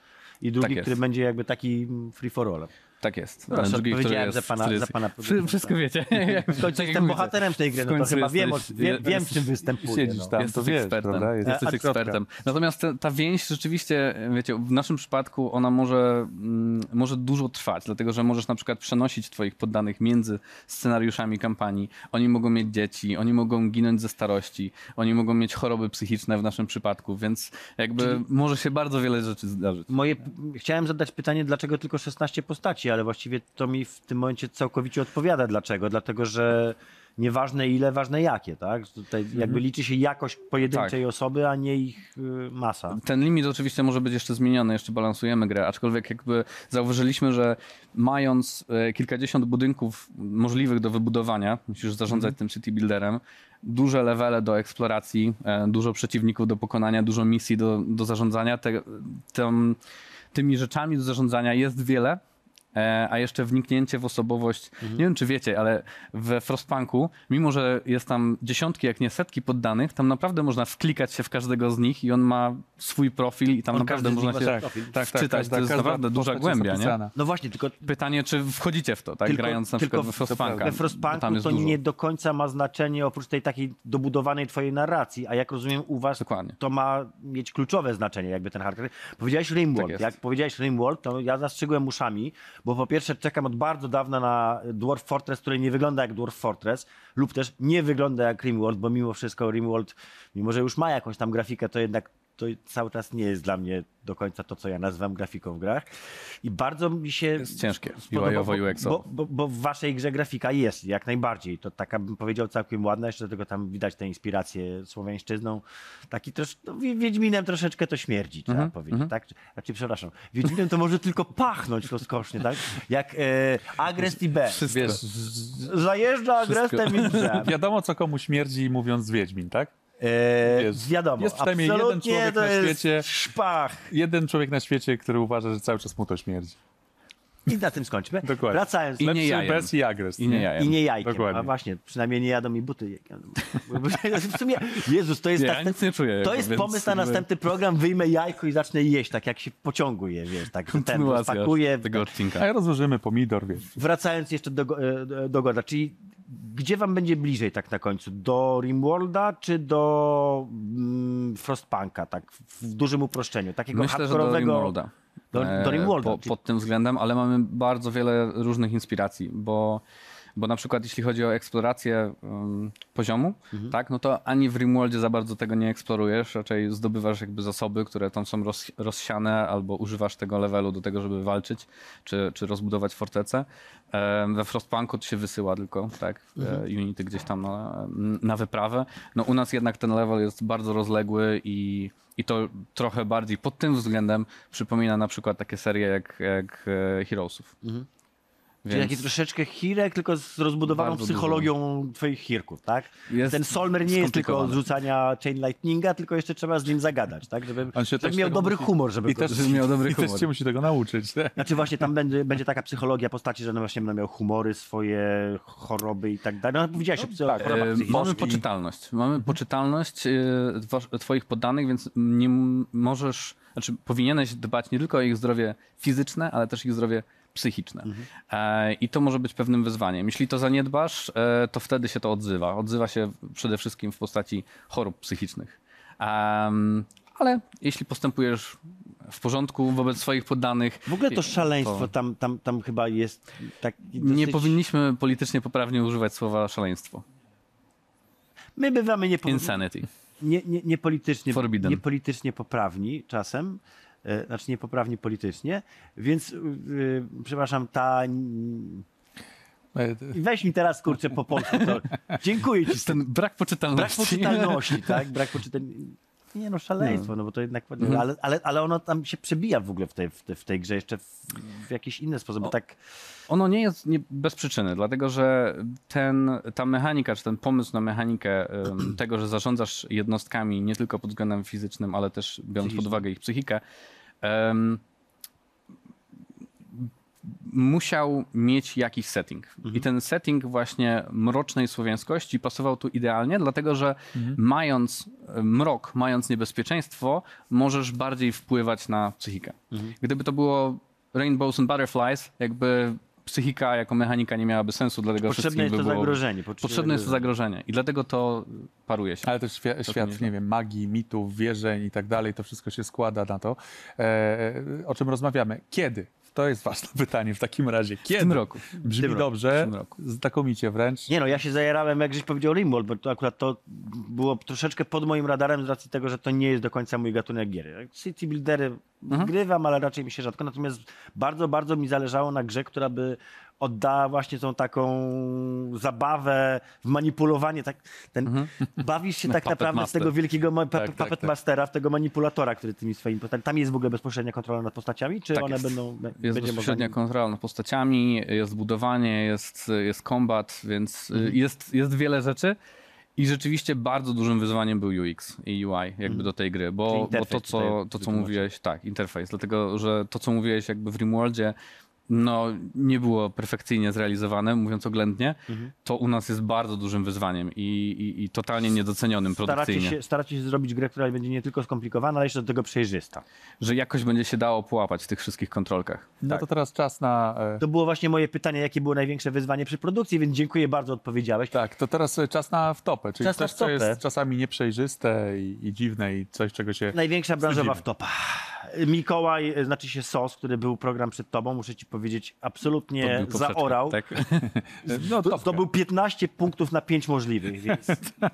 i drugi, Tak który będzie jakby taki free for all. Tak jest. Ten drugi, jest, za pana- który za jest, pana. Wszystko wiecie. W końcu jestem bohaterem tej gry, no to chyba wiem, o- wiem, wiem, czym występuję. Siedzisz No. tam, Jesteś wiesz, ekspertem. prawda? Jest- Jesteś ekspertem. Natomiast te, ta więź rzeczywiście, wiecie, w naszym przypadku ona może, mm, może dużo trwać, dlatego że możesz na przykład przenosić twoich poddanych między scenariuszami kampanii. Oni mogą mieć dzieci, oni mogą ginąć ze starości, oni mogą mieć choroby psychiczne w naszym przypadku, więc jakby może się bardzo wiele rzeczy zdarzyć. Moje, chciałem zadać pytanie, dlaczego tylko 16 postaci, ale właściwie to mi w tym momencie całkowicie odpowiada dlaczego. Dlatego, że nieważne ile, ważne jakie, tak? Tutaj jakby liczy się jakość pojedynczej Tak. osoby, a nie ich y, masa. Ten limit oczywiście może być jeszcze zmieniony, jeszcze balansujemy grę, aczkolwiek jakby zauważyliśmy, że mając e, kilkadziesiąt budynków możliwych do wybudowania, musisz zarządzać tym city builderem, duże levele do eksploracji, e, dużo przeciwników do pokonania, dużo misji do, do zarządzania, te, tem, tymi rzeczami do zarządzania jest wiele. E, A jeszcze wniknięcie w osobowość, nie wiem czy wiecie, ale we Frostpunku, mimo że jest tam dziesiątki, jak nie setki poddanych, tam naprawdę można wklikać się w każdego z nich i on ma swój profil i tam On naprawdę można się Tak, tak, tak. wczytać. każda- to jest każda naprawdę duża głębia, nie? No właśnie, tylko Pytanie, czy wchodzicie w to, tak? Tylko- Grając na tylko przykład we Frostpunka. we Frostpunku to dużo. nie do końca ma znaczenie oprócz tej takiej dobudowanej twojej narracji, a jak rozumiem u was Dokładnie. to ma mieć kluczowe znaczenie jakby ten charakter. Powiedziałeś Rimworld. Tak jak powiedziałeś Rimworld, to ja zastrzygłem uszami, bo po pierwsze czekam od bardzo dawna na Dwarf Fortress, który nie wygląda jak Dwarf Fortress lub też nie wygląda jak Rimworld, bo mimo wszystko Rimworld, mimo że już ma jakąś tam grafikę, to jednak to cały czas nie jest dla mnie do końca to, co ja nazywam grafiką w grach. I bardzo mi się Jest ciężkie, spodoba- UI-owo, bo-. Bo, bo, w waszej grze grafika jest jak najbardziej. To taka bym powiedział całkiem ładna, jeszcze do tego tam widać tę inspirację słowiańszczyzną. Taki też, no, Wi- Wiedźminem troszeczkę to śmierdzi, trzeba Mhm, powiedzieć, tak? Znaczy, przepraszam, Wiedźminem to może tylko pachnąć rozkosznie, tak? Jak e, Agrest i B. Wiesz, Zajeżdża Agrestem i wiadomo co komu śmierdzi mówiąc Wiedźmin, tak? E, Jest- wiadomo, jest przynajmniej jeden człowiek to na jest świecie. szpach. Jeden człowiek na świecie, który uważa, że cały czas mu to śmierdzi. I na tym skończmy. Dokładnie. Wracając. I nie jajem. bez i agres. I nie jajem. I nie jajkiem. Dokładnie. A właśnie, przynajmniej nie jadą mi buty. W sumie, Jezus, to jest, Nie, następ- nic nie czuję, to jest więc pomysł na następny program, wyjmę jajko i zacznę jeść, tak jak się w pociągu je, wiesz, tak ten spakuję. tego odcinka. A rozłożymy pomidor, wiesz. Wracając jeszcze do, e, do Goda, czyli gdzie wam będzie bliżej tak na końcu? Do Rimworlda czy do mm, Frostpunka, tak w dużym uproszczeniu? Takiego Myślę, że do. Rimworlda. Do- do e, Rimworlda, po, pod tym względem, ale mamy bardzo wiele różnych inspiracji, bo, bo na przykład jeśli chodzi o eksplorację um, poziomu, Mhm. tak, no to ani w Rimworldzie za bardzo tego nie eksplorujesz, raczej zdobywasz jakby zasoby, które tam są roz, rozsiane, albo używasz tego levelu do tego, żeby walczyć, czy, czy rozbudować fortecę. Em, We Frostpunku to się wysyła tylko, tak, Mhm. e, unity gdzieś tam na, na wyprawę. No u nas jednak ten level jest bardzo rozległy i, i to trochę bardziej pod tym względem przypomina na przykład takie serie jak, jak e, Heroesów. Mhm. Więc Czyli taki troszeczkę hirek, tylko z rozbudowaną Bardzo psychologią twoich hirków, tak? Jest Ten Solmer nie jest tylko od skomplikowane. rzucania Chain Lightninga, tylko jeszcze trzeba z nim zagadać, tak? Żeby, On się żeby też miał dobry musi- humor, żeby I go- też, żeby miał dobry i też humor. się musi tego nauczyć. nie? Znaczy właśnie tam będzie, będzie taka psychologia postaci, że no właśnie będą miał humory, swoje choroby i tak dalej. No powiedziałeś o psy- tak, E. Mamy poczytalność. Mamy poczytalność e, twoich poddanych, więc nie możesz, znaczy powinieneś dbać nie tylko o ich zdrowie fizyczne, ale też ich zdrowie psychiczne. E, I to może być pewnym wyzwaniem. Jeśli to zaniedbasz, e, to wtedy się to odzywa. Odzywa się przede wszystkim w postaci chorób psychicznych. Ale jeśli postępujesz w porządku wobec swoich poddanych, W ogóle to szaleństwo to- tam, tam, tam chyba jest tak nie dosyć... powinniśmy politycznie poprawnie używać słowa szaleństwo. My bywamy niepo... Insanity. nie, nie, niepolitycznie, Forbidden. niepolitycznie poprawni czasem, e, znaczy niepoprawni politycznie, więc y, przepraszam, ta... E, Weź mi teraz, kurczę, po polsku to... Dziękuję ci. Ten brak poczytalności. Brak poczytalności, tak? Brak poczytalności. Nie no, szaleństwo, no bo to jednak... Mhm. Ale, ale, ale ono tam się przebija w ogóle w tej, w tej, w tej grze jeszcze w, w jakiś inny sposób, bo tak... Ono nie jest nie, bez przyczyny, dlatego że ten, ta mechanika, czy ten pomysł na mechanikę tego, że zarządzasz jednostkami nie tylko pod względem fizycznym, ale też biorąc pod uwagę ich psychikę, em, musiał mieć jakiś setting. I ten setting właśnie mrocznej słowiańskości pasował tu idealnie, dlatego że mając e, mrok, mając niebezpieczeństwo, możesz bardziej wpływać na psychikę. Gdyby to było Rainbows and Butterflies, jakby psychika jako mechanika nie miałaby sensu, dlatego Potrzebne jest by to było... zagrożenie. Potrzebne jest to zagrożenie i dlatego to paruje się. Ale też świat, świat nie wiem, magii, mitów, wierzeń i tak dalej, to wszystko się składa na to, e, o czym rozmawiamy. Kiedy? To jest ważne pytanie w takim razie. Kiedy? W tym roku. Brzmi tym roku. dobrze, W tym roku. znakomicie wręcz. Nie no, ja się zajarałem, jak żeś powiedział Rimworld, bo to akurat to było troszeczkę pod moim radarem z racji tego, że to nie jest do końca mój gatunek gier. City Buildery Mhm. grywam, ale raczej mi się rzadko. Natomiast bardzo, bardzo mi zależało na grze, która by oddała właśnie tą taką zabawę w manipulowanie. Tak, ten, Bawisz się tak Puppet naprawdę z Master. tego wielkiego ma- Tak, Puppet tak, tak. Mastera, w tego manipulatora, który tymi swoimi postaciami... Tam jest w ogóle bezpośrednia kontrola nad postaciami, czy Tak one jest. będą... Jest bezpośrednia można- kontrola nad postaciami, jest budowanie, jest, jest kombat, więc y, Mhm. jest, jest wiele rzeczy. I rzeczywiście bardzo dużym wyzwaniem był UX i UI jakby do tej gry, bo, bo to, co, to, co mówiłeś, tak, interfejs, dlatego, że to, co mówiłeś jakby w Rimworldzie, no nie było perfekcyjnie zrealizowane, mówiąc oględnie, Mhm. to u nas jest bardzo dużym wyzwaniem i, i, i totalnie niedocenionym Staracie produkcyjnie. się, staracie się zrobić grę, która będzie nie tylko skomplikowana, ale jeszcze do tego przejrzysta. Że jakoś będzie się dało połapać w tych wszystkich kontrolkach. No Tak. to teraz czas na... E, To było właśnie moje pytanie, jakie było największe wyzwanie przy produkcji, więc dziękuję bardzo, odpowiedziałeś. tak, to teraz e, czas na wtopę, czyli Czas na coś, co jest czasami nieprzejrzyste i, i dziwne i coś, czego się... Największa branżowa wtopa. Mikołaj, e, znaczy się SOS, który był program przed tobą, muszę ci powiedzieć, absolutnie poprzeczkę, zaorał. Tak? No, To, to był 15 punktów na 5 możliwych, więc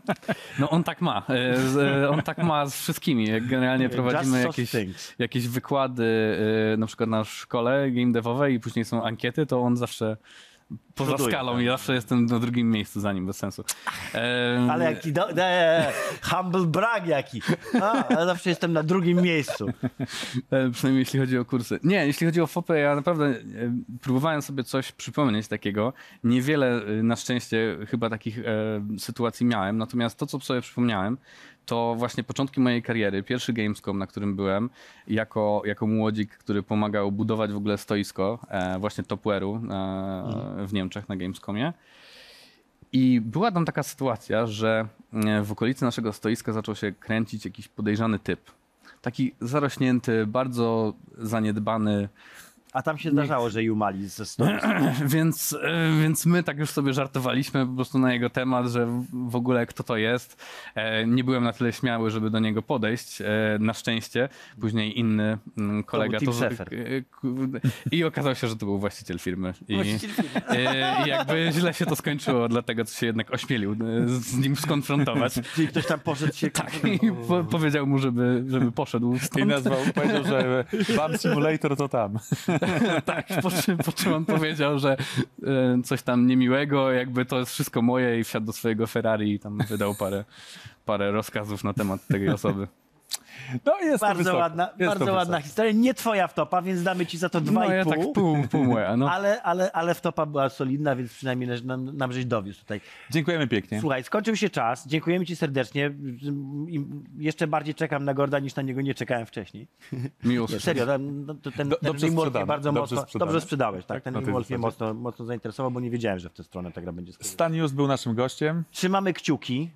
No on tak ma. E, e, On tak ma z wszystkimi. Jak generalnie prowadzimy jakieś, Things. jakieś wykłady, na przykład na szkole game devowej i później są ankiety, to on zawsze poza Przoduje, skalą tak. i zawsze jestem na drugim miejscu za nim, bez sensu. E, Ale jaki do, de, humble brag jaki. A, ale zawsze jestem na drugim miejscu. E, Przynajmniej jeśli chodzi o kursy. Nie, jeśli chodzi o FOPę, ja naprawdę e, próbowałem sobie coś przypomnieć takiego. Niewiele e, na szczęście chyba takich e, sytuacji miałem, natomiast to, co sobie przypomniałem, to właśnie początki mojej kariery, pierwszy Gamescom, na którym byłem, jako, jako młodzik, który pomagał budować w ogóle stoisko, e, właśnie Topware'u e, w Niemczech na Gamescomie. I była tam taka sytuacja, że e, w okolicy naszego stoiska zaczął się kręcić jakiś podejrzany typ. Taki zarośnięty, bardzo zaniedbany A tam się zdarzało, że Jumali ze. Więc, e, więc my tak już sobie żartowaliśmy po prostu na jego temat, że w- ogóle kto to jest. E, Nie byłem na tyle śmiały, żeby do niego podejść. e, Na szczęście. Później inny mm, kolega Tim to. E, kurde. I okazało się, że to był właściciel firmy. I, e, I jakby źle się to skończyło, dlatego co się jednak ośmielił z nim skonfrontować. Czyli ktoś tam poszedł się... Tak, i po, powiedział mu, żeby, żeby poszedł I stąd. nazwał, powiedział, że Bam Simulator to tam. Tak, po czym, po czym on powiedział, że e, coś tam niemiłego, jakby to jest wszystko moje i wsiadł do swojego Ferrari i tam wydał parę, parę rozkazów na temat tej osoby. No jest Bardzo wysoko. ładna, Jest bardzo wysoko. ładna historia. Nie twoja wtopa, więc damy ci za to dwa No i ja pół. tak pół, pół moja, no. Ale, ale, ale wtopa była solidna, więc przynajmniej nam, nam żeś dowiózł tutaj. Dziękujemy pięknie. Słuchaj, skończył się czas. Dziękujemy ci serdecznie. I jeszcze bardziej czekam na Gorda niż na niego nie czekałem wcześniej. Miło serio, ten, no, ten, Do- ten Rimworld mnie sprzedane, bardzo dobrze mocno, sprzedane. dobrze sprzedałeś, tak? Tak, Ten Rimworld mnie zasadzie. mocno, mocno zainteresował, bo nie wiedziałem, że w tę stronę ta gra będzie skierowana. Stan News był naszym gościem. Trzymamy kciuki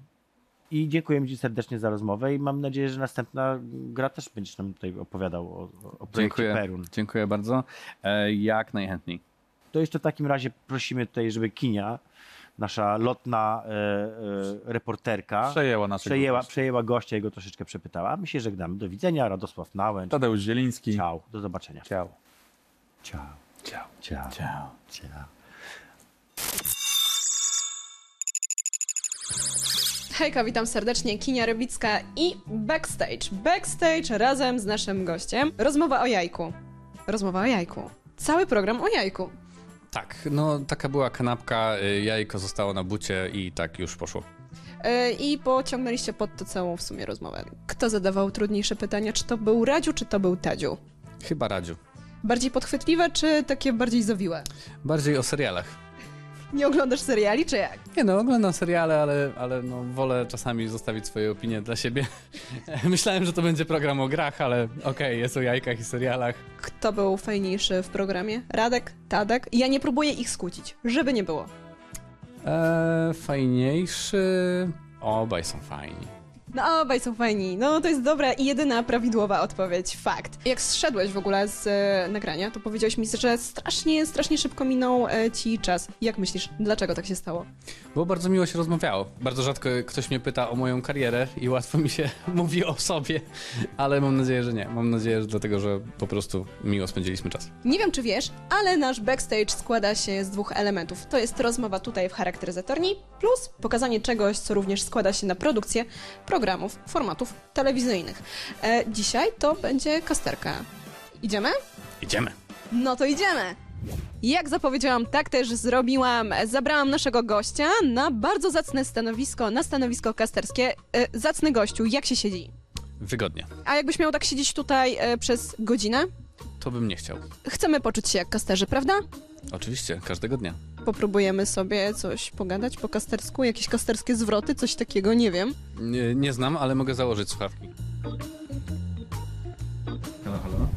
i dziękujemy ci serdecznie za rozmowę i mam nadzieję, że następna gra też będziesz nam tutaj opowiadał o, o projekcie Dziękuję, Perun. dziękuję bardzo. E, jak najchętniej. To jeszcze w takim razie prosimy tutaj, żeby Kinia, nasza lotna e, e, reporterka, Przejęła naszego przejęła, gościa. przejęła gościa i go troszeczkę przepytała. A My się żegnamy. Do widzenia. Radosław Nałęcz. Tadeusz Zieliński. Ciao. Do zobaczenia. Ciao. Ciao. Ciao. Ciao. Ciao. Ciao. Hejka, witam serdecznie, Kinia Rybicka i Backstage. Backstage razem z naszym gościem. Rozmowa o jajku. Rozmowa o jajku. Cały program o jajku. Tak, no taka była kanapka, y, jajko zostało na bucie i tak już poszło. Yy, I pociągnęliście pod to całą w sumie rozmowę. Kto zadawał trudniejsze pytania? Czy to był Radziu, czy to był Tadziu? Chyba Radziu. Bardziej podchwytliwe, czy takie bardziej zowiłe? Bardziej o serialach. Nie oglądasz seriali, czy jak? Nie no, oglądam seriale, ale, ale no, wolę czasami zostawić swoje opinie dla siebie. Myślałem, że to będzie program o grach, ale okej, jest o jajkach i serialach. Kto był fajniejszy w programie? Radek? Tadek? Ja nie próbuję ich skłócić, żeby nie było. Eee, fajniejszy... Obaj są fajni. No, obaj są fajni. No, to jest dobra i jedyna prawidłowa odpowiedź. Fakt. Jak zszedłeś w ogóle z e, nagrania, to powiedziałeś mi, że strasznie, strasznie szybko minął e, ci czas. Jak myślisz, dlaczego tak się stało? Bo bardzo miło się rozmawiało. Bardzo rzadko ktoś mnie pyta o moją karierę i łatwo mi się mówi o sobie, ale mam nadzieję, że nie. Mam nadzieję, że dlatego, że po prostu miło spędziliśmy czas. Nie wiem, czy wiesz, ale nasz backstage składa się z dwóch elementów. To jest rozmowa tutaj w charakteryzatorni, plus pokazanie czegoś, co również składa się na produkcję programów, formatów telewizyjnych. E, dzisiaj to będzie kasterka. Idziemy? Idziemy. No to idziemy! Jak zapowiedziałam, tak też zrobiłam. Zabrałam naszego gościa na bardzo zacne stanowisko, na stanowisko kasterskie. E, zacny gościu, jak się siedzi? Wygodnie. A jakbyś miał tak siedzieć tutaj e, przez godzinę? To bym nie chciał. Chcemy poczuć się jak kasterzy, prawda? Oczywiście, każdego dnia. Popróbujemy sobie coś pogadać po kastersku, jakieś kasterskie zwroty, coś takiego, nie wiem. Nie, nie znam, ale mogę założyć słuchawki. Halo, halo.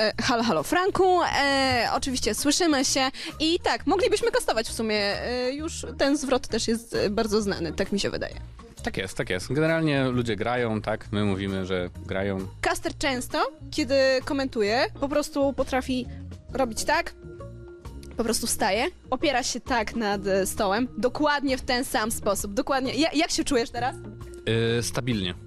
E, halo, halo, Franku, e, oczywiście słyszymy się i tak, moglibyśmy kastować w sumie. E, już ten zwrot też jest e, bardzo znany, tak mi się wydaje. Tak jest, tak jest. Generalnie ludzie grają, tak? My mówimy, że grają. Caster często, kiedy komentuje, po prostu potrafi robić tak, po prostu staje, opiera się tak nad e, stołem, dokładnie w ten sam sposób, dokładnie. Ja, jak się czujesz teraz? Yy, stabilnie.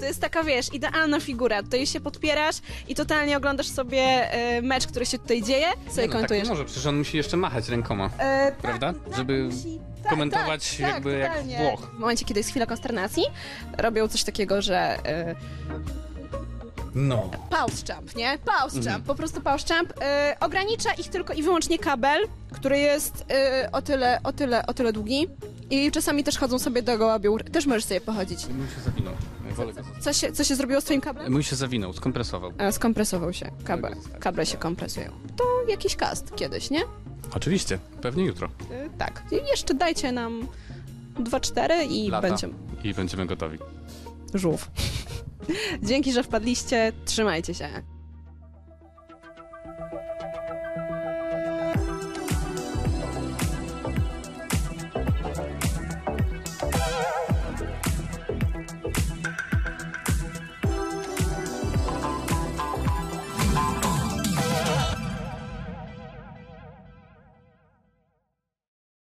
To jest taka, wiesz, idealna figura. Tutaj się podpierasz i totalnie oglądasz sobie e, mecz, który się tutaj dzieje, sobie no, tak komentujesz. nie może, przecież on musi jeszcze machać rękoma. E, tak, Prawda? tak, Żeby musi- tak, komentować tak, jakby tak, jak totalnie. Włoch. W momencie, kiedy jest chwila konsternacji, robią coś takiego, że e, No. pause jump, nie? Pause Mhm. po prostu pause jump. E, ogranicza ich tylko i wyłącznie kabel, który jest e, o, tyle, o, tyle, o tyle długi. I czasami też chodzą sobie do gołabiur. Też możesz sobie pochodzić. Mój się zawinął. Wolę go zostawić. Co się, co się zrobiło z twoim kablem? Mój się zawinął, skompresował. E, skompresował się kabel. Mogę zostawić. Kable się kompresują. To jakiś cast kiedyś, nie? Oczywiście, pewnie jutro. E, tak. I jeszcze dajcie nam 2-4 i Lata. będziemy. I będziemy gotowi. Żółw. Dzięki, że wpadliście. Trzymajcie się.